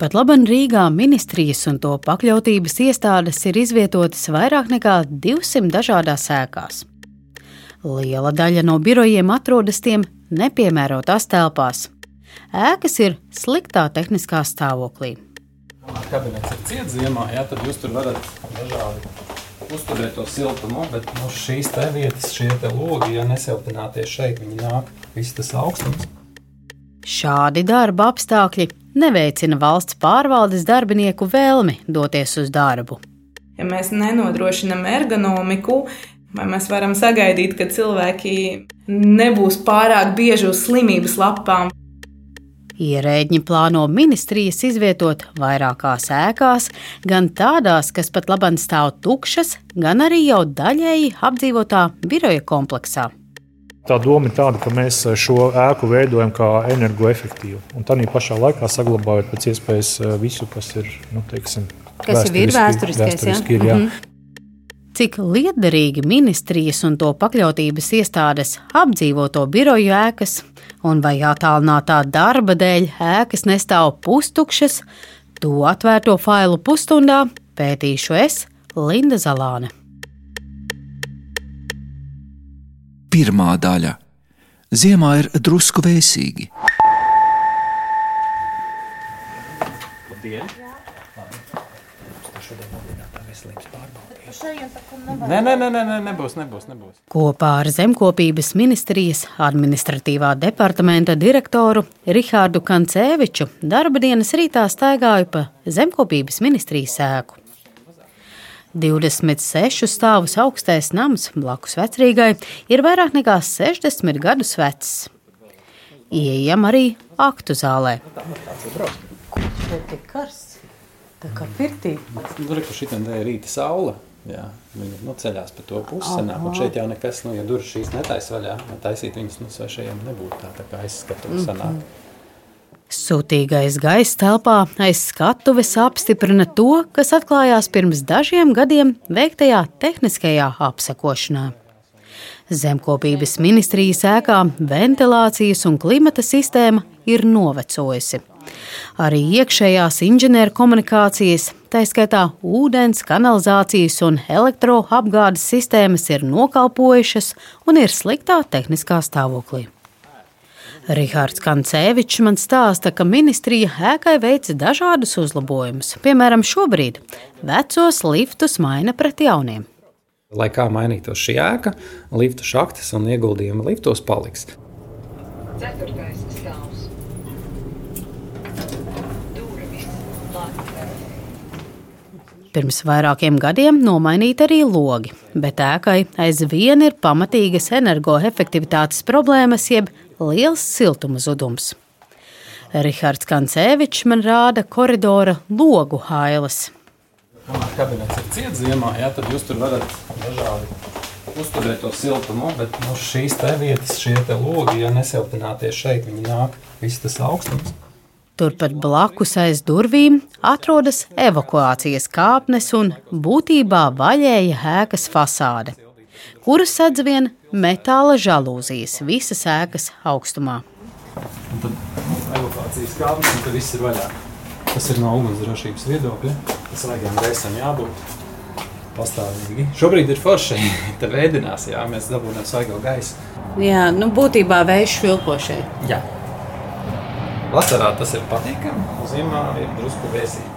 Pat laban Rīgā ministrijas un to pakļautības iestādes ir izvietotas vairāk nekā 200 dažādās ēkās. Liela daļa no birojiem atrodas tiem nepiemērotās telpās. Ēkas ir sliktā tehniskā stāvoklī. Kabinets ir ciets ziemā, jā, tad jūs tur varat dažādi uzturēt to siltumu, bet nu, šīs te vietas, šie te logi, ja nesiltinātie šeit, viņi nāk, viss tas augstums. Šādi darba apstākļi neveicina valsts pārvaldes darbinieku vēlmi doties uz darbu. Ja mēs nenodrošinām ergonomiku, vai mēs varam sagaidīt, ka cilvēki nebūs pārāk bieži uz slimības lapām, Ierēģi plāno ministrijas izvietot vairākās ēkās, gan tādās, kas pat labāk stāv tukšas, gan arī jau daļēji apdzīvotā biroja kompleksā. Tā doma ir tāda, ka mēs šo ēku veidojam kā energoefektīvu. Un tā pašā laikā saglabājot pēc iespējas eh, visu, kas ir, nu, teiksim, kas ir vēsturiskais. vēsturiski, ja? ir, jā. Mm -hmm cik liederīgi ministrijas un to pakļautības iestādes apdzīvoto biroju ēkas, un vai attālinātā darba dēļ ēkas nestāv pustukšas, to atvērto failu pusstundā pētīšu es, Linda Zalāne. Pirmā daļa - Ziemā ir drusku vēsīgi. Nē, nē, nē, nē, nebūs, nebūs, nebūs. Kopā ar Zemkopības ministrijas administratīvā departamenta direktoru Rihārdu Kancēviču darba dienas rītā staigāju pa Zemkopības ministrijas sēku. 26 stāvus augstais nams blakus vecrīgai ir vairāk nekā 60 gadus vecs. Ieejam arī aktu zālē. Šeit ir karsts, tā kā pirtī. Tur ir šī rīta saule. Jā, viņi nu, ceļās pa to. Senāk, un šeit jau nekas, nu, ja durvis šīs netaisa vaļā, taisīt viņas nu, svešajiem nebūtu tā, tā kā aizskatu mm. sanāk. Sūtīgais gaisa telpā aiz skatuves apstiprina to, kas atklājās pirms dažiem gadiem veiktajā tehniskajā apsekošanā. Zemkopības ministrijas ēkā ventilācijas un klimata sistēma ir novecojusi. Arī iekšējās inženierkomunikācijas, tā skaitā ūdens, kanalizācijas un elektroapgādes sistēmas ir nokalpojušas un ir sliktā tehniskā stāvoklī. Rihards Kancēvičs man stāsta, ka ministrija ēkai veica dažādus uzlabojumus. Piemēram, šobrīd vecos liftus maina pret jauniem. Lai kā mainītos šī ēka, liftu šaktes un ieguldījumi liftos paliks. Ceturtais stāvs. Pirms vairākiem gadiem nomainīti arī logi, bet ēkai aizvien ir pamatīgas energoefektivitātes problēmas, jeb liels siltuma zudums. Rihards Kancēvičs man rāda koridora logu hailes. Kamēr kabinets ir ciets ziemā, jā, tad jūs tur varat dažādi uzturēt to siltumu, bet nu, šīs te vietas, šie te logi, ja nesiltinātie šeit, viņi nāk, viss tas augstums. Turpat blakus aiz durvīm atrodas evakuācijas kāpnes un būtībā vaļēja ēkas fasāde, kuras sedz vien metāla žalūzijas visas ēkas augstumā. Un tad evakuācijas kāpnes, un tad viss ir vaļā. Tas ir no ugunsdrošības viedokļa. Tas vajagiem gaisam jābūt pastāvīgi. Šobrīd ir forši. Te vēdinās, jā, mēs dabūjām svaigo gaisu. Jā, nu būtībā vējš švilpo šeit. Jā. Vasarā tas ir patīkami, ziemā ir drusku vēsīgi.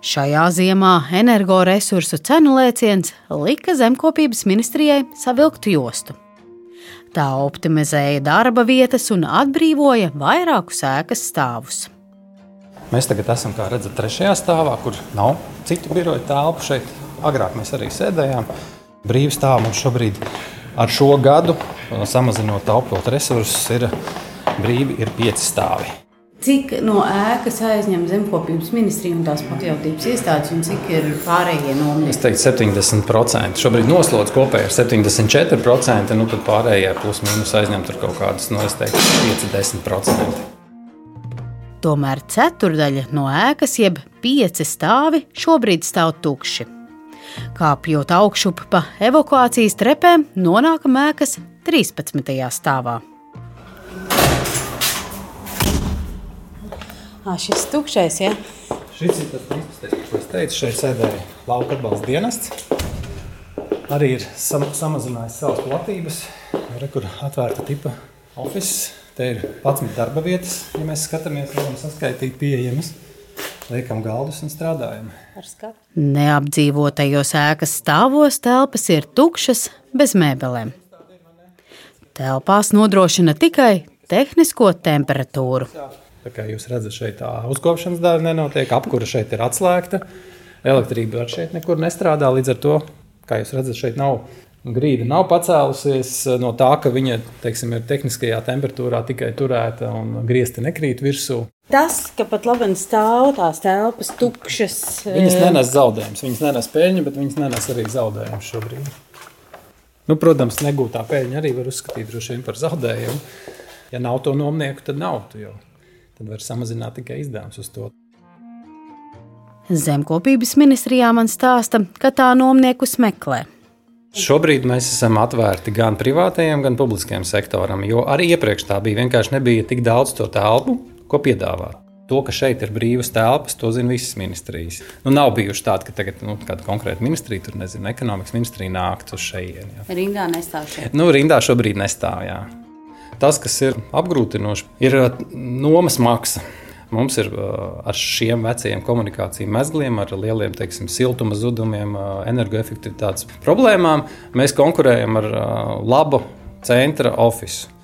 Šajā ziemā energoresursu cenu lēciens lika zemkopības ministrijai savilkt jostu. Tā optimizēja darba vietas un atbrīvoja vairākus ēkas stāvus. Mēs tagad esam, kā redzat, trešajā stāvā, kur nav citu biroju telpu. Šeit agrāk mēs arī sēdējām. Brīvi stāvam un šobrīd ar šo gadu, samazinot taupot resursus, ir brīvi ir pieci stāvi. Cik no ēkas aizņem zemkopības ministrija un tās pakļautības iestādes, un cik ir pārējie nomļi? Es teiktu, 70%. Šobrīd noslodz kopēji ir 74%, nu tad pārējie plus mīnus aizņem tur kaut kādus, nu es teiktu, 5-10%. Tomēr ceturdaļa no ēkas, jeb pieci stāvi, šobrīd stāv tukši. Kāpjot augšup pa evakuācijas trepēm, nonākam ēkas 13. stāvā. Ah, šis tukšais, ja? Šis ir tas 13. ko es teicu. Šeit sēdēja lauka atbalsta dienests. Arī ir sam samazinājis savas platības. Re, kur atvērta tipa oficiāls. Te ir 11 darba vietas, ja mēs skatāmies, varam saskaitīt pieejamas. Liekam galdus un strādājam. Neapdzīvotajos ēkas stāvos telpas ir tukšas, bez mēbelēm. Telpās nodrošina tikai tehnisko temperatūru. Tā kā jūs redzat, šeit tā uzkopšanas daļa nenotiek, apkūra šeit ir atslēgta. Elektrība arī šeit nekur nestrādā. Līdz ar to, kā jūs redzat, šeit nav grīda, nav pacēlusies no tā, ka viņa teiksim, ir tehniskajā temperatūrā tikai turēta un griezti nekrīt virsū. Tas, ka pat labi stāv tās telpas tukšas, Viņas nenes zaudējumus, viņas nenes peļņu, bet viņas nenes arī zaudējumus šobrīd. Nu, protams, negūtā peļņa arī var uzskatīt par zaudējumu. Ja nav to nomnieku, tad nav. Tu jau. Tad var samazināt tikai izdevumus uz to. Zemkopības ministrijā man stāsta, ka tā nomniekus meklē. Šobrīd mēs esam atvērti gan privātajam, gan publiskajam sektoram, jo arī iepriekš tā bija. Vienkārši nebija tik daudz to telpu, ko piedāvāt. To, ka šeit ir brīvas telpas, to zina visas ministrijas. Nu, nav bijuši tādi, ka tagad nu, kāda konkrēta ministrija, tur nezinu, ekonomikas ministrija nāktu uz šejieni. Rindā nestāv šeit. Nu, rindā šobrīd nestāv. Jā. Tas, kas ir apgrūtinoši, ir uh, nomas maksa. Mums ir uh, ar šiem vecajiem komunikāciju mezgliem, ar lieliem teiksim, siltuma zudumiem, uh, energoefektivitātes problēmām. Mēs konkurējam ar labu centra oficiālu.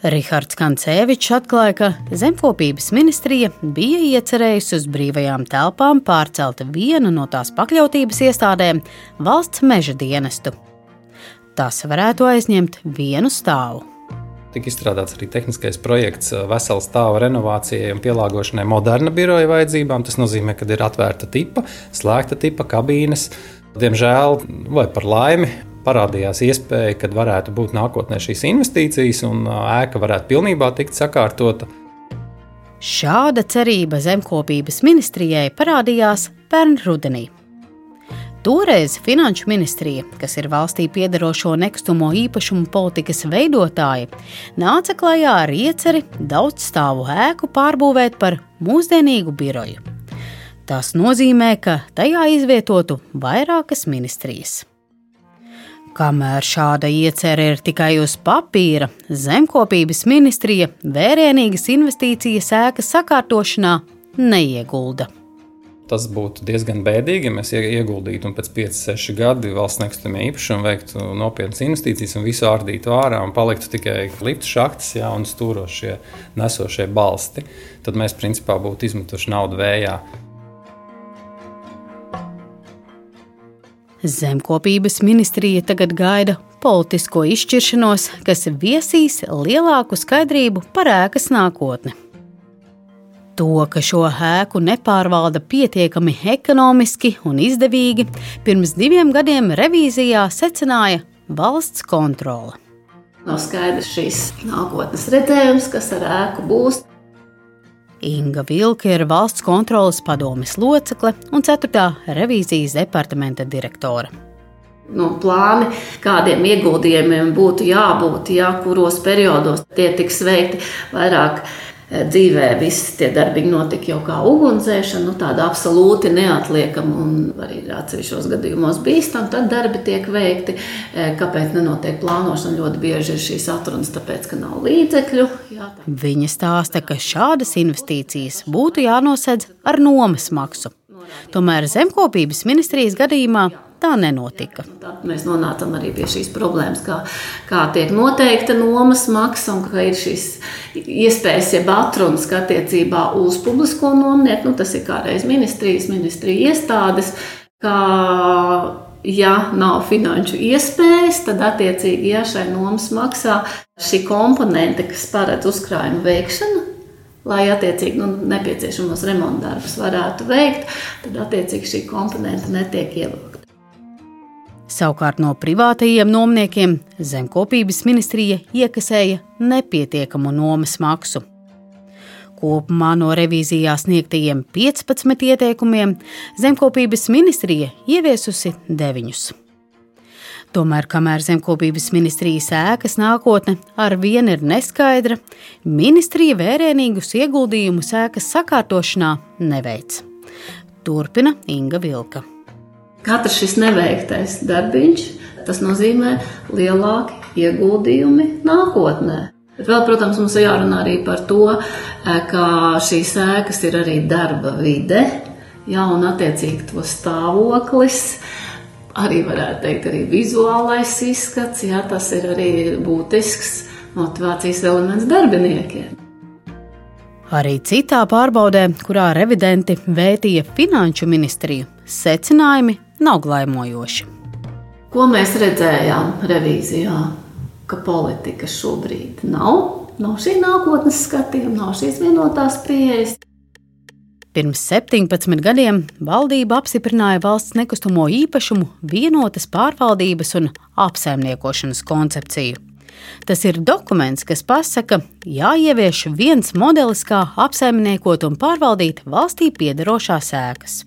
Rihards Kancevičs atklāja, ka Zemkopības ministrija bija iecerējusi uz brīvajām telpām pārcelt vienu no tās pakļautības iestādēm - valsts meža dienestu. Tas varētu aizņemt vienu stāvu. Tika izstrādāts arī tehniskais projekts vesela stāva renovācijai un pielāgošanai moderna biroja vajadzībām. Tas nozīmē, ka ir atvērta tipa, slēgta tipa kabīnes. Diemžēl, vai par laimi, parādījās iespēja, kad varētu būt nākotnē šīs investīcijas un ēka varētu pilnībā tikt sakārtota. Šāda cerība zemkopības ministrijai parādījās pērn rudenī. Toreiz Finanšu ministrija, kas ir valstī piedarošo nekustamo īpašumu politikas veidotāja, nāca klajā ar ieceri daudzstāvu ēku pārbūvēt par mūsdienīgu biroju. Tas nozīmē, ka tajā izvietotu vairākas ministrijas. Kamēr šāda iecerē ir tikai uz papīra, zemkopības ministrija vērienīgas investīcijas ēkas sakārtošanā neiegulda. Tas būtu diezgan bēdīgi, ja mēs ieguldītu un pēc 5, 6 gadi valsts nekustamie īpašumi veiktu nopietnas investīcijas un visu ārdītu ārā un paliktu tikai lifta šachtas jā, un stūrošie nesošie balsti. Tad mēs principā būtu izmetuši naudu vējā. Zemkopības ministrija tagad gaida politisko izšķiršanos, kas viesīs lielāku skaidrību par ēkas nākotni. To, ka šo ēku nepārvalda pietiekami ekonomiski un izdevīgi, pirms diviem gadiem revīzijā secināja valsts kontrole. Nav skaidrs šīs nākotnes redzējums, kas ar ēku būs. Inga Vilka ir valsts kontrolas padomes locekle un 4. revīzijas departamenta direktore. Nu, plāni, kādiem ieguldījumiem būtu jābūt, jā, kuros periodos tie tiks veikti vairāk dzīvē visi tie darbi notika jau kā ugunsdzēšana, nu, tāda absolūti neatliekama un arī atsevišķos gadījumos bīstama. Tad darbi tiek veikti. Kāpēc nenotiek plānošana? Ļoti bieži ir šīs atrunas, tāpēc, ka nav līdzekļu. Jā, tā. Viņa stāsta, ka šādas investīcijas būtu jānosedz ar nomas maksu. Tomēr zemkopības ministrijas gadījumā tā nenotika. Tad mēs nonācām arī pie šīs problēmas, kā, kā tiek noteikta nomas maksa un ka ir šīs iespējas, jeb atrunas attiecībā uz publisko nomnieku. Nu, tas ir kādreiz ministrijas, ministrija iestādes. Kā, ja nav finanšu iespējas, tad attiecīgi ja šai nomas maksā šī komponente, kas paredz uzkrājumu veikšanu, lai attiecīgi nu, nepieciešamos remonta darbus varētu veikt, tad attiecīgi šī komponente netiek ievilkta. Savukārt no privātajiem nomniekiem zemkopības ministrija iekasēja nepietiekamu nomas maksu. Kopumā no revīzijā sniegtajiem 15 ieteikumiem zemkopības ministrija ieviesusi 9. Tomēr, kamēr zemkopības ministrijas ēkas nākotne ar vienu ir neskaidra, ministrija vērienīgus ieguldījumus ēkas sakārtošanā neveic. Turpina Inga Vilka. Katrs šis neveiktais darbiņš, tas nozīmē lielāki ieguldījumi nākotnē. Bet vēl, protams, mums ir jārunā arī par to, ka šīs ēkas ir arī darba vide, jā, un attiecīgi to stāvoklis arī varētu teikt, arī vizuālais izskats, jā, tas ir arī būtisks motivācijas elements darbiniekiem. Arī citā pārbaudē, kurā revidenti vētīja finanšu ministriju, secinājumi nav glaimojoši. Ko mēs redzējām revīzijā? Ka politika šobrīd nav, nav šī nākotnes skatījuma, nav šīs vienotās pieejas. Pirms 17 gadiem valdība apstiprināja valsts nekustamo īpašumu vienotas pārvaldības un apsaimniekošanas koncepciju. Tas ir dokuments, kas pasaka, jāievieš viens modelis, kā apsaimniekot un pārvaldīt valstī piederošās ēkas.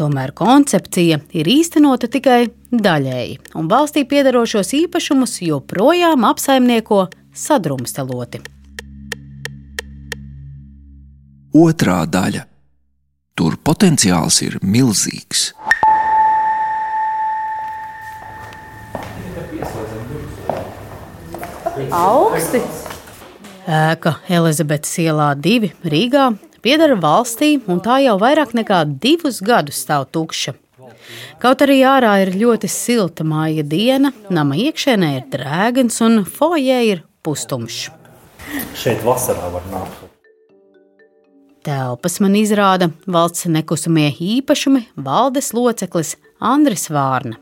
Tomēr koncepcija ir īstenota tikai daļēji, un valstī piederošos īpašumus joprojām apsaimnieko sadrumstaloti. Otrā daļa. Tur potenciāls ir milzīgs. Augsti! Ēka Elizabetes ielā 2 Rīgā pieder valstī, un tā jau vairāk nekā divus gadus stāv tukša. Kaut arī ārā ir ļoti silta māja diena, nama iekšēnē ir drēgns un foijē ir pustumšs. Šeit vasarā var nākt. Telpas man izrāda valsts nekustamie īpašumi valdes loceklis Andris Vārna.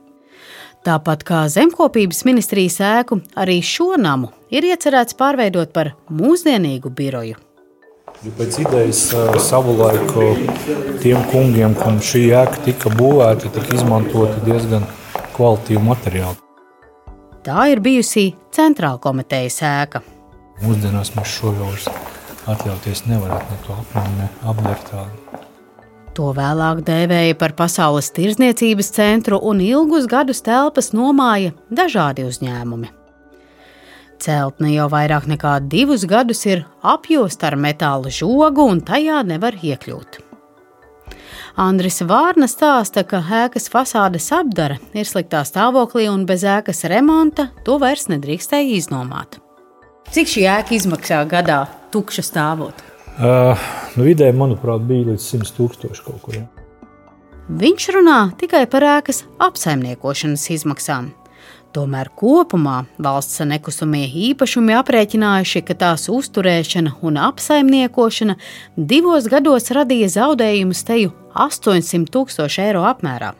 Tāpat kā zemkopības ministrijas ēku, arī šo namu ir iecerēts pārveidot par mūsdienīgu biroju. Jo pēc idejas savulaik tiem kungiem, kam šī ēka tika būvēta, tika izmantoti diezgan kvalitīvi materiāli. Tā ir bijusi centrāla komitejas ēka. Mūsdienās mēs šo jau atļauties nevarētu ne to apmaiņu, ne apdartādu. To vēlāk dēvēja par pasaules tirzniecības centru un ilgus gadus telpas nomāja dažādi uzņēmumi. Celtne jau vairāk nekā divus gadus ir apjosta ar metāla žogu, un tajā nevar iekļūt. Andris Vārna stāsta, ka ēkas fasādes apdara ir sliktā stāvoklī un bez ēkas remonta to vairs nedrīkstēja iznomāt. Cik šī ēka izmaksā gadā, tukša stāvot? Uh, nu, vidēji, manuprāt, bija līdz 100 tūkstoši kaut kur. Ja. Viņš runā tikai par ēkas apsaimniekošanas izmaksām. Tomēr kopumā valsts nekustamie īpašumi aprēķinājuši, ka tās uzturēšana un apsaimniekošana divos gados radīja zaudējumus teju 800 tūkstošu eiro apmērā.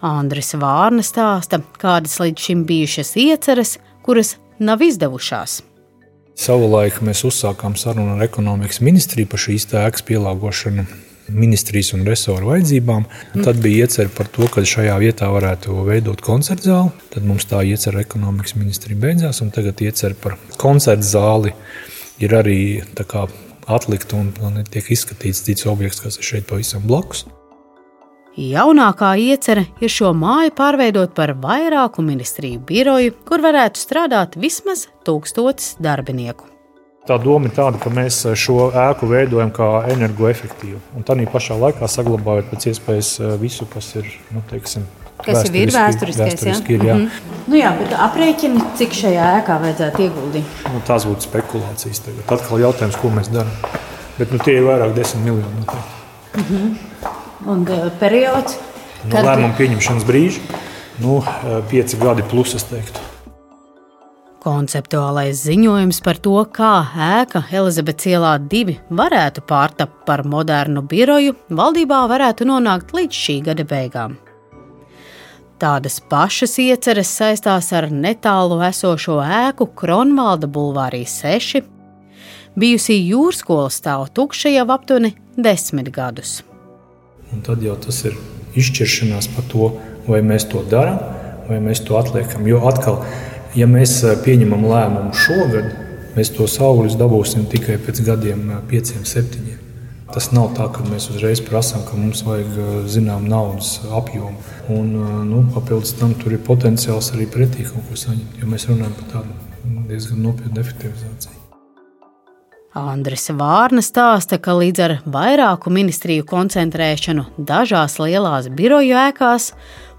Andris Vārna stāsta, kādas līdz šim bijušas ieceres, kuras nav izdevušās. Savulaik mēs uzsākām sarunu ar ekonomikas ministriju par šīs ēkas pielāgošanu ministrijas un resoru vajadzībām. Tad bija iecerta par to, ka šajā vietā varētu veidot koncertu zāli. Tad mums tā iecerta ekonomikas ministrija beidzās, un tagad iecerta par koncertu zāli ir arī atlikta un, un tiek izskatīts cits objekts, kas ir šeit pavisam blakus. Jaunākā iecerē ir šo māju pārveidot par vairāku ministriju biroju, kur varētu strādāt vismaz tūkstotis darbinieku. Tā doma ir tāda, ka mēs šo ēku veidojam kā energoefektīvu. Un tā pašā laikā saglabājot pēc iespējas eh, visu, kas ir nu, teiksim, kas ir vēsturiskais. vēsturiski, ir, jā. Mm -hmm. nu, jā, bet aprēķini, cik šajā ēkā vajadzētu ieguldīt? Nu, tās būtu spekulācijas. Tagad atkal jautājums, ko mēs darām. Bet nu, tie ir vairāk desmit miljoni. Mm -hmm. Un uh, periods? No kad... lēmuma pieņemšanas brīža, nu, pieci gadi plus, es teiktu. Konceptuālais ziņojums par to, kā ēka Elizabetes ielā divi varētu pārtapt par modernu biroju, valdībā varētu nonākt līdz šī gada beigām. Tādas pašas ieceres saistās ar netālu esošo ēku Kronvalda bulvārī 6. Bijusī jūrskola stāv tukša jau aptuveni desmit gadus. Un tad jau tas ir izšķiršanās par to, vai mēs to darām, vai mēs to atliekam. Jo atkal, ja mēs eh, pieņemam lēmumu šogad, mēs tos augļus dabūsim tikai pēc gadiem, eh, pieciem, septiņiem. Tas nav tā, ka mēs uzreiz prasām, ka mums vajag zinām naudas apjomu. Un, nu, papildus tam tur ir potenciāls arī pretī kaut ko saņemt, jo mēs runājam par tādu diezgan nopietnu efektivizāciju. Andris Vārna stāsta, ka līdz ar vairāku ministriju koncentrēšanu dažās lielās biroju ēkās,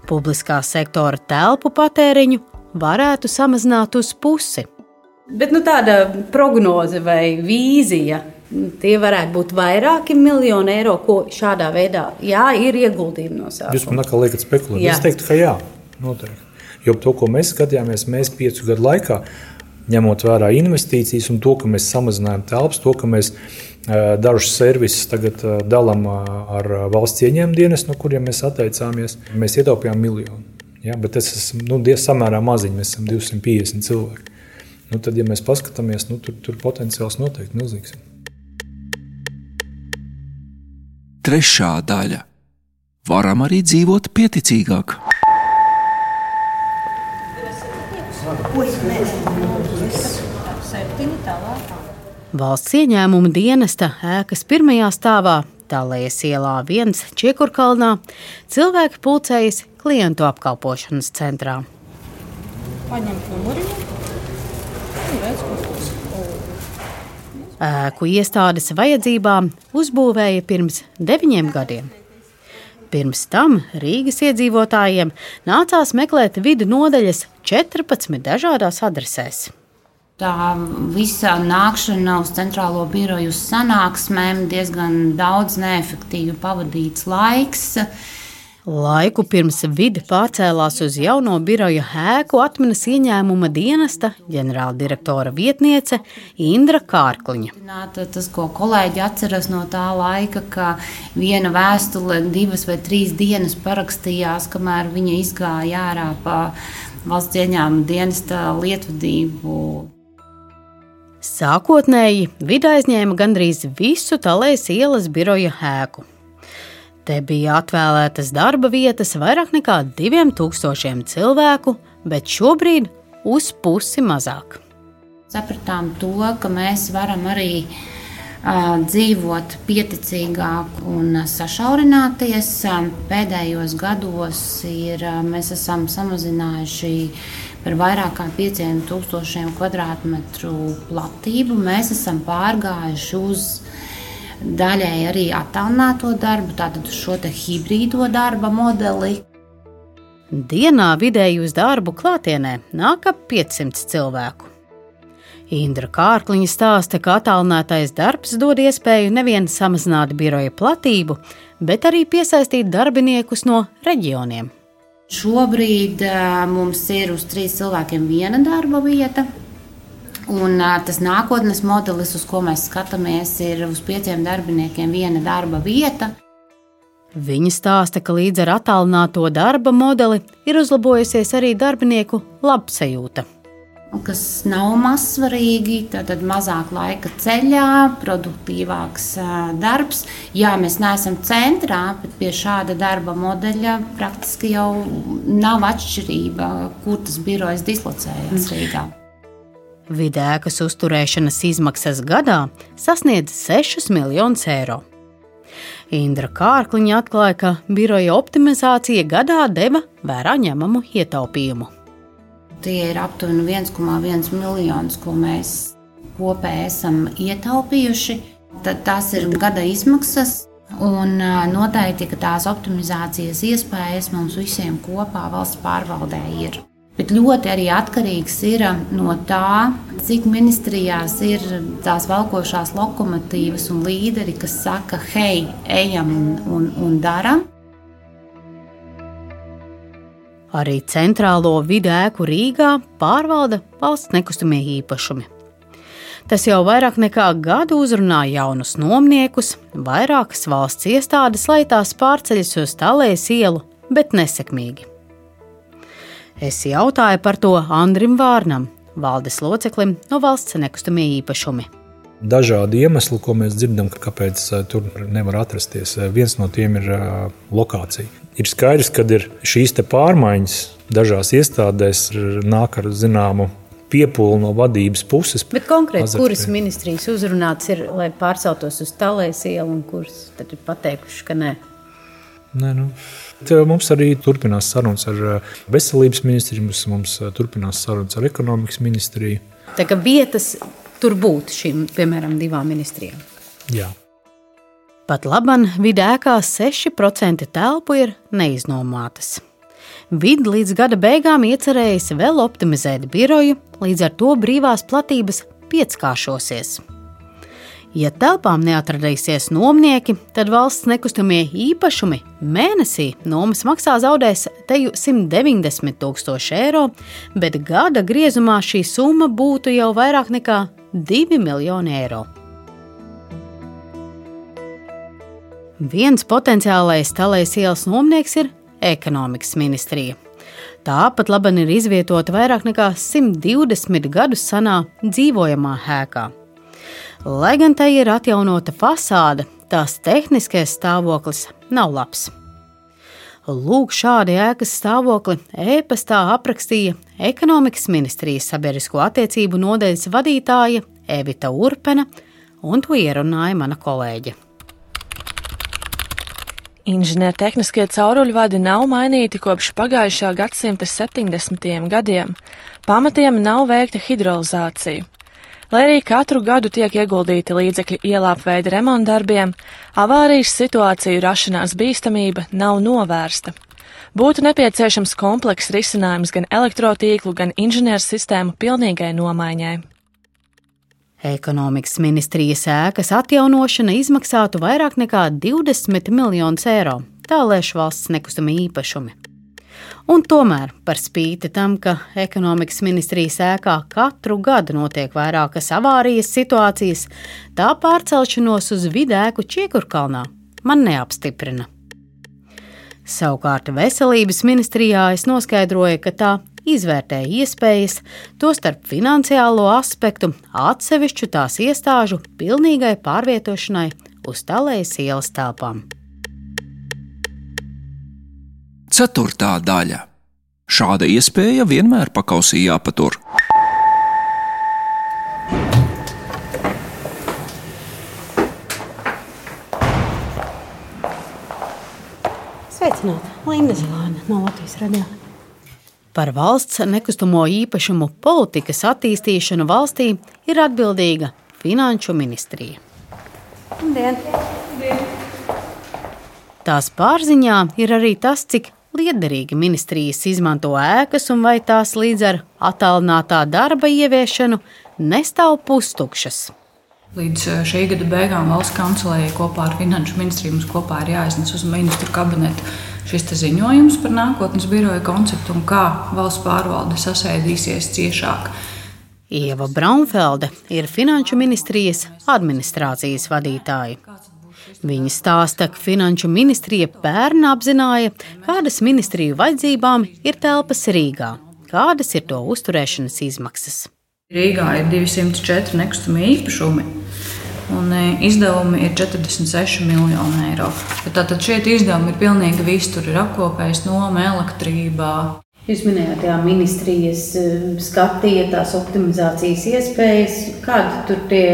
publiskā sektora telpu patēriņu varētu samazināt uz pusi. Bet nu, tāda prognoze vai vīzija Tie varētu būt vairāki miljoni eiro, ko šādā veidā jā, ir ieguldījumi no sākuma. Jūs man atkal liekat spekulēt. Es teiktu, ka jā, noteikti. Jo to, ko mēs skatījāmies, mēs piecu gadu laikā, ņemot vērā investīcijas un to, ka mēs samazinājām telpas, to, ka mēs dažus servisus tagad dalām ar valsts ieņēmumu dienas, no kuriem mēs atteicāmies, mēs ietaupījām miljonu. Ja, bet tas ir nu, samērā maziņš, mēs esam 250 cilvēki. Nu, tad, ja mēs paskatāmies, nu, tur, tur potenciāls noteikti milzīgs. Trešā daļa - varam arī dzīvot pieticīgāk. Valsts ieņēmuma dienesta ēkas pirmajā stāvā, Tālējas ielā viens Čiekurkalnā, cilvēki pulcējas klientu apkalpošanas centrā. Paņemt numuriņu redz, ko ēku iestādes vajadzībām uzbūvēja pirms deviņiem gadiem. Pirms tam Rīgas iedzīvotājiem nācās meklēt vidu nodaļas 14 dažādās adresēs. Tā visa nākšana uz centrālo biroju sanāksmēm diezgan daudz neefektīvi pavadīts laiks. Laiku pirms vidi pārcēlās uz jauno biroja ēku atminas ieņēmuma dienesta ģenerāldirektora vietniece Indra Kārkliņa. Tas, ko kolēģi atceras no tā laika, ka viena vēstule divas vai trīs dienas parakstījās, kamēr viņa izgāja ārā pa valsts ieņēmuma dienesta lietvadību. Sākotnēji vidi aizņēma gandrīz visu Talēs ielas biroja ēku. Te bija atvēlētas darba vietas vairāk nekā 2000 cilvēku, bet šobrīd uz pusi mazāk. Sapratām to, ka mēs varam arī uh, dzīvot pieticīgāk un sašaurināties. Pēdējos gados ir, mēs esam samazinājuši par vairāk kā 5000 km2 platību. Mēs esam pārgājuši uz daļēji arī attālināto darbu, tātad šo hibrīdo darba modeli. Dienā vidēji uz darbu klātienē nāk ap 500 cilvēku. Indra Kārkliņa stāsta, ka attālinātais darbs dod iespēju nevien samazināt biroja platību, bet arī piesaistīt darbiniekus no reģioniem. Šobrīd mums ir uz trīs cilvēkiem viena darba vieta, Un, tas nākotnes modelis, uz ko mēs skatāmies, ir uz pieciem darbiniekiem viena darba vieta. Viņa stāsta, ka līdz ar attālināto darba modeli ir uzlabojusies arī darbinieku labsajūta. Kas nav mazsvarīgi, tad mazāk laika ceļā, produktīvāks darbs. Jā, mēs neesam centrā, bet pie šāda darba modeļa praktiski jau nav atšķirība, kur tas birojas dislocējas Rīgā. Vidēkas uzturēšanas izmaksas gadā sasniedz 6 miljonus eiro. Indra Kārkliņa atklāja, ka biroja optimizācija gadā deva vērā ņemamu ietaupījumu. Tie ir aptuveni 1,1 miljonus, ko mēs kopēji esam ietaupījuši. Tad tās ir gada izmaksas, un noteikti, tās optimizācijas iespējas mums visiem kopā valsts pārvaldē ir. Bet ļoti arī atkarīgs ir no tā, cik ministrijās ir tās valkošās lokomotīvas un līderi, kas saka, hei, ejam un, un, un daram. Arī centrālo vidu ēku Rīgā pārvalda valsts nekustamie īpašumi. Tas jau vairāk nekā gadu uzrunā jaunus nomniekus, vairākas valsts iestādes, lai tās pārceļas uz Talēs ielu, bet nesekmīgi. Es jautāju par to Andrim Vārnam, valdes loceklim no valsts nekustamie īpašumi. Dažādi iemesli, ko mēs dzirdam, ka kāpēc eh, tur nevar atrasties. Eh, viens no tiem ir eh, lokācija. Ir skaidrs, ka šīs pārmaiņas dažās iestādēs nāk ar zināmu piepūle no vadības puses. Bet konkrēti, kuras ministrijas uzrunāts ir, lai pārceltos uz Talēs ielu, un kuras tad ir pateikuši, ka nē? Nē, nu, mums arī turpinās sarunas ar veselības ministriju, mums, mums turpinās sarunas ar ekonomikas ministriju. Tā kā vietas tur būtu šīm, piemēram, divām ministrijām. Jā. Pat laban vidē ēkā 6% telpu ir neiznomātas. Vidi līdz gada beigām iecerējis vēl optimizēt biroju, līdz ar to brīvās platības pieckāršosies. Ja telpām neatradīsies nomnieki, tad valsts nekustamie īpašumi mēnesī nomas maksā zaudēs teju 190 tūkstoši eiro, bet gada griezumā šī summa būtu jau vairāk nekā 2 miljoni eiro. Viens potenciālais talēs ielas nomnieks ir ekonomikas ministrija. Tāpat labi ir izvietota vairāk nekā 120 gadus senā dzīvojamā ēkā. Lai gan tai ir atjaunota fasāde, tās tehniskais stāvoklis nav labs. Lūk, šādi ēkas stāvokli e-pastā aprakstīja ekonomikas ministrijas sabiedrisko attiecību nodeļas vadītāja Evita Urpena, un to ierunāja mana kolēģe. Inženiertehniskie cauruļvadi nav mainīti kopš pagājušā gadsimta 70. gadiem. Pamatiem nav veikta hidrolizācija. Lai arī katru gadu tiek ieguldīti līdzekļi ielāpveida remontdarbiem, avārijas situāciju rašanās bīstamība nav novērsta. Būtu nepieciešams komplekss risinājums gan elektrotīklu, gan inženiersistēmu pilnīgai nomaiņai. Ekonomikas ministrijas ēkas atjaunošana izmaksātu vairāk nekā 20 miljonus eiro, tā lēš valsts nekustamie īpašumi. Un tomēr, par spīti tam, ka ekonomikas ministrijas ēkā katru gadu notiek vairākas avārijas situācijas, tā pārcelšanos uz vidēku Čiekurkalnā man neapstiprina. Savukārt veselības ministrijā es noskaidroju, ka tā izvērtēja iespējas, tostarp finansiālo aspektu, atsevišķu tās iestāžu pilnīgai pārvietošanai uz Talējas ielas telpām. Ceturtā daļa. Šāda iespēja vienmēr pakausī jāpatur. Linda Zilāne no Latvijas radio. Par valsts nekustamo īpašumu politikas attīstīšanu valstī ir atbildīga Finanšu ministrija. Dien. Tās pārziņā ir arī tas, cik liederīgi ministrijas izmanto ēkas un vai tās līdz ar attālinātā darba ieviešanu nestāv pustukšas. Līdz eh, šī gada beigām valsts kancelējai kopā ar Finanšu ministriju mums kopā ir jāiznes uz ministru kabinetu šis ziņojums par nākotnes biroja konceptu un kā valsts pārvalde sasēdīsies ciešāk. Ieva Braunfelde ir Finanšu ministrijas administrācijas vadītāja. Viņa stāsta, ka Finanšu ministrija pērn apzināja, kādas ministriju vajadzībām ir telpas Rīgā, kādas ir to uzturēšanas izmaksas. Rīgā ir 204 nekustamie īpašumi, un e, izdevumi ir 46 miljoni eiro. Tātad šie izdevumi ir pilnīgi viss. Tur ir apkopējis noma, elektrībā. Jūs minējāt, ka ministrijas e, skatīja tās optimizācijas iespējas. Kādi tur tie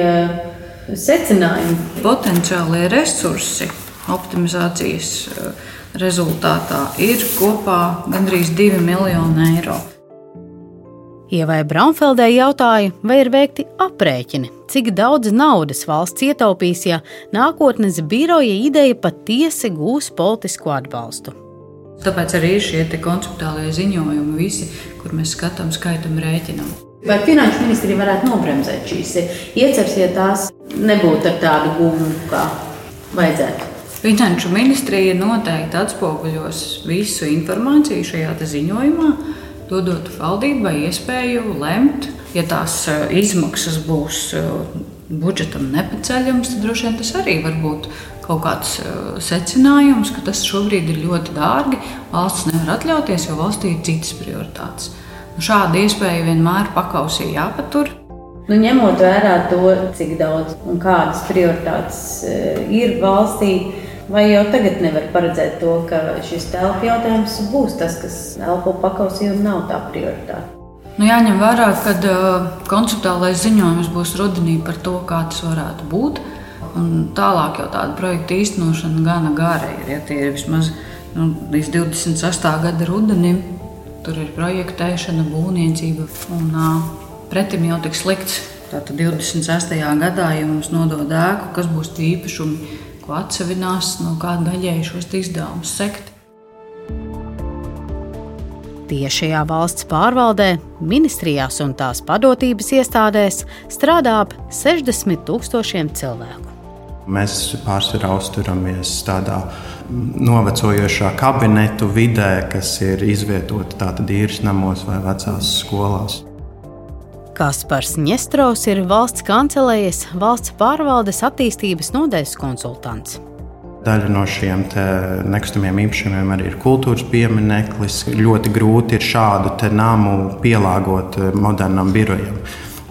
secinājumi? Potenciālie resursi optimizācijas e, rezultātā ir kopā gandrīz 2 miljoni eiro. Ievai Braunfeldē jautāja, vai ir veikti aprēķini, cik daudz naudas valsts ietaupīs, ja nākotnes biroja ideja patiesi gūs politisku atbalstu. Tāpēc arī ir šie konceptuālie ziņojumi, visi, kur mēs skatām, skaitām, rēķinām. Vai finanšu ministrija varētu nobremzēt šīs ieceres, ja tās nebūtu ar tādu gūmu, kā vajadzētu? Finanšu ministrija noteikti atspoguļos visu informāciju šajā ziņojumā dodot valdībai iespēju lemt, ja tās e, izmaksas būs e, budžetam nepaceļams, tad droši vien tas arī var būt kaut kāds e, secinājums, ka tas šobrīd ir ļoti dārgi. Valsts nevar atļauties, jo valstī ir citas prioritātes. Nu, šāda iespēja vienmēr pakausī jāpatur. Nu, ņemot vērā to, cik daudz un kādas prioritātes ir valstī, Vai jau tagad nevar paredzēt to, ka šis telpu jautājums būs tas, kas elpo pakausī un nav tā prioritāte? Nu, jāņem vērā, ka uh, konceptuālais ziņojums būs rudenī par to, kā tas varētu būt. Un tālāk jau tāda projekta īstenošana gana gara ir. Ja tie ir vismaz nu, līdz 28. gada rudenim, tur ir projektēšana, būvniecība un uh, pretim jau tik slikts. Tātad 26. gadā, ja mums nodod ēku, kas būs tie īpašumi, ko atsevinās, no kāda daļēji šos izdevumus sekt. Tiešajā valsts pārvaldē, ministrijās un tās padotības iestādēs strādā ap 60 tūkstošiem cilvēku. Mēs pārsvarā uzturamies tādā novecojošā kabinetu vidē, kas ir izvietota tātad īres namos vai vecās skolās. Kaspars Ņestrovs ir valsts kancelējas valsts pārvaldes attīstības nodaļas konsultants. Daļa no šiem nekustamiem īpašumiem arī ir kultūras piemineklis. Ļoti grūti ir šādu namu pielāgot eh, modernam birojam.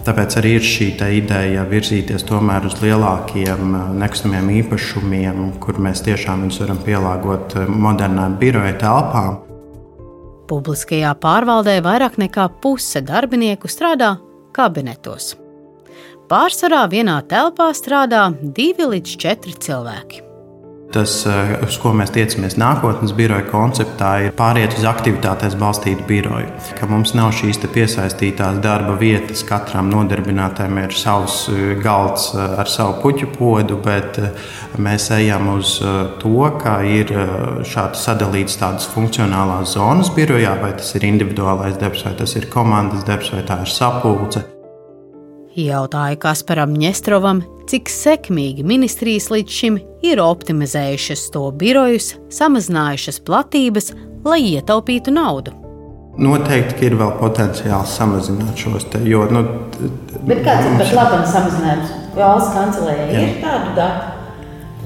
Tāpēc arī ir šī ideja virzīties tomēr uz lielākiem eh, nekustamiem īpašumiem, kur mēs tiešām viņus varam pielāgot eh, modernām biroja telpām. Publiskajā pārvaldē vairāk nekā puse darbinieku strādā kabinetos. Pārsvarā vienā telpā strādā divi līdz četri cilvēki. Tas, eh, uz ko mēs tiecamies nākotnes biroja konceptā, ir pāriet uz aktivitātēs balstītu biroju. Ka mums nav šīs piesaistītās darba vietas, katram nodarbinātājam ir savs eh, galds eh, ar savu puķu podu, bet mēs ejam uz to, ka ir šādi sadalīts tādas funkcionālās zonas birojā, vai tas ir individuālais darbs, vai tas ir komandas darbs, vai tā ir sapulce. Jautāja Kasparam Ņestrovam, cik sekmīgi ministrijas līdz šim ir optimizējušas to birojus, samazinājušas platības, lai ietaupītu naudu. Noteikti ir vēl potenciāls samazināt šos te, jo. Nu, Bet kāds ir pat labi samazinājums? Valsts kancelējai ir tādu datu.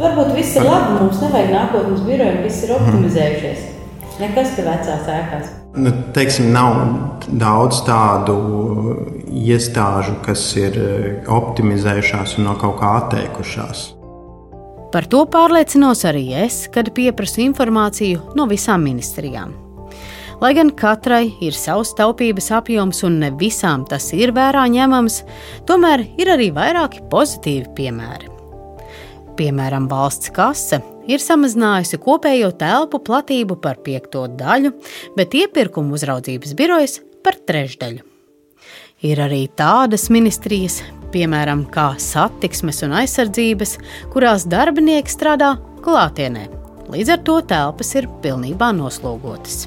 Varbūt viss ir labi, mums nevajag nākotnes birojiem, viss ir optimizējušies. Nekas te vecās ēkās. Nu, teiksim, nav daudz tādu iestāžu, kas ir eh, optimizējušās un no kaut kā atteikušās. Par to pārliecinos arī es, kad pieprasu informāciju no visām ministrijām. Lai gan katrai ir savs taupības apjoms un ne visām tas ir vērā ņemams, tomēr ir arī vairāki pozitīvi piemēri. Piemēram, valsts kase ir samazinājusi kopējo telpu platību par piekto daļu, bet iepirkuma uzraudzības birojas par trešdaļu. Ir arī tādas ministrijas, piemēram, kā satiksmes un aizsardzības, kurās darbinieki strādā klātienē. Līdz ar to telpas ir pilnībā noslogotas.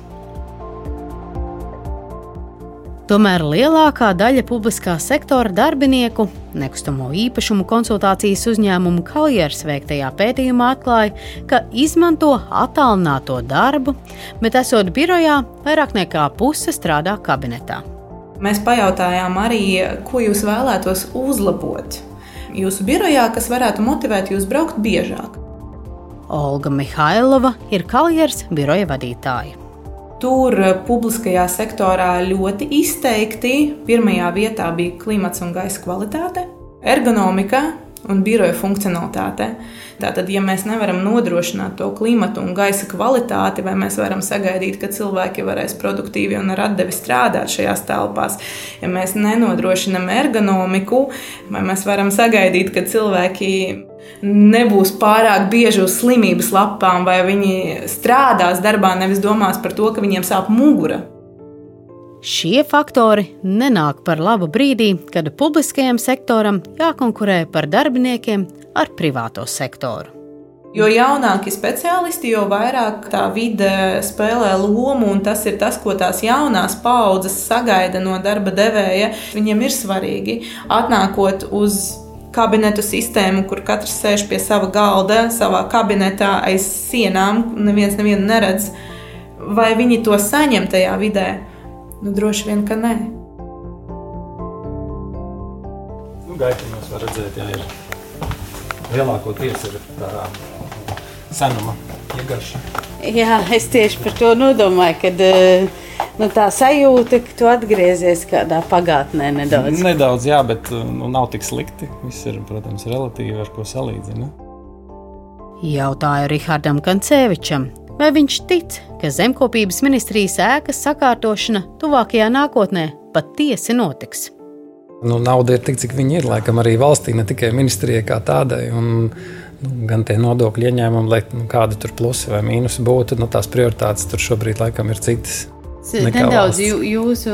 Tomēr lielākā daļa publiskā sektora darbinieku nekustamo īpašumu konsultācijas uzņēmumu Kaljers veiktajā pētījumā atklāja, ka izmanto attālināto darbu, bet esot birojā, vairāk nekā puse strādā kabinetā. Mēs pajautājām arī, ko jūs vēlētos uzlabot jūsu birojā, kas varētu motivēt jūs braukt biežāk. Olga Mihailova ir Kaljers biroja vadītāja. Tur eh, publiskajā sektorā ļoti izteikti pirmajā vietā bija klimats un gaisa kvalitāte, ergonomika un biroja funkcionalitāte. Tātad, ja mēs nevaram nodrošināt to klimatu un gaisa kvalitāti, vai mēs varam sagaidīt, ka cilvēki varēs produktīvi un ar atdevi strādāt šajās telpās, ja mēs nenodrošinām ergonomiku, vai mēs varam sagaidīt, ka cilvēki nebūs pārāk bieži uz slimības lapām, vai viņi strādās darbā, nevis domās par to, ka viņiem sāp mugura. Šie faktori nenāk par labu brīdī, kad publiskajam sektoram jākonkurē par darbiniekiem ar privāto sektoru. Jo jaunāki speciālisti, jo vairāk tā vide spēlē lomu, un tas ir tas, ko tās jaunās paudzes sagaida no darba devēja. Viņiem ir svarīgi atnākot uz kabinetu sistēmu, kur katrs sēž pie sava galda, savā kabinetā aiz sienām, neviens nevienu neredz. Vai viņi to saņem tajā vidē? Nu, droši vien, ka nē. Nu, Gaitiņos var redzēt, ja ir lielākoties ir tā senuma iegarša. Jā, es tieši par to nodomāju, kad uh, nu, tā sajūta, ka tu atgriezies kādā pagātnē nedaudz. Nedaudz, jā, bet nu, nav tik slikti. Viss ir, protams, relatīvi ar ko salīdzināt. Jautāju Rihardam Kancevičam, vai viņš tic, ka zemkopības ministrijas ēkas sakārtošana tuvākajā nākotnē patiesi notiks. Nu, nauda ir tik, cik viņa ir. Laikam arī valstī, ne tikai ministrijai kā tādai. Un, nu, gan tie nodokļu ieņēmumi, lai nu, kādi tur plusi vai mīnusi būtu, nu, tās prioritātes tur šobrīd laikam ir citas. Nedaudz jū, jūsu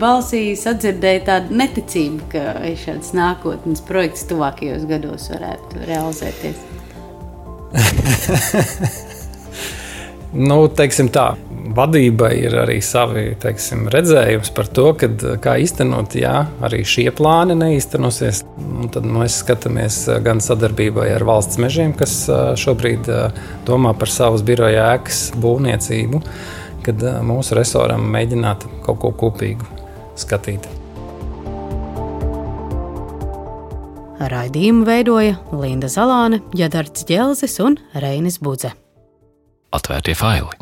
balsīs atdzirdēja tādu neticību, ka šāds nākotnes projekts tuvākajos gados varētu realizēties. nu, teiksim tā, vadībai ir arī savi teiksim, redzējums par to, kad, kā īstenot, jā, arī šie plāni neīstenosies. Un tad mēs skatāmies gan sadarbībai ar valsts mežiem, kas šobrīd domā par savas biroja ēkas būvniecību kad mūsu resoram mēģināt kaut ko kopīgu skatīt. Raidījumu veidoja Linda Zalāne, Jadards Dželzis un Reinis Budze. Atvērtie faili!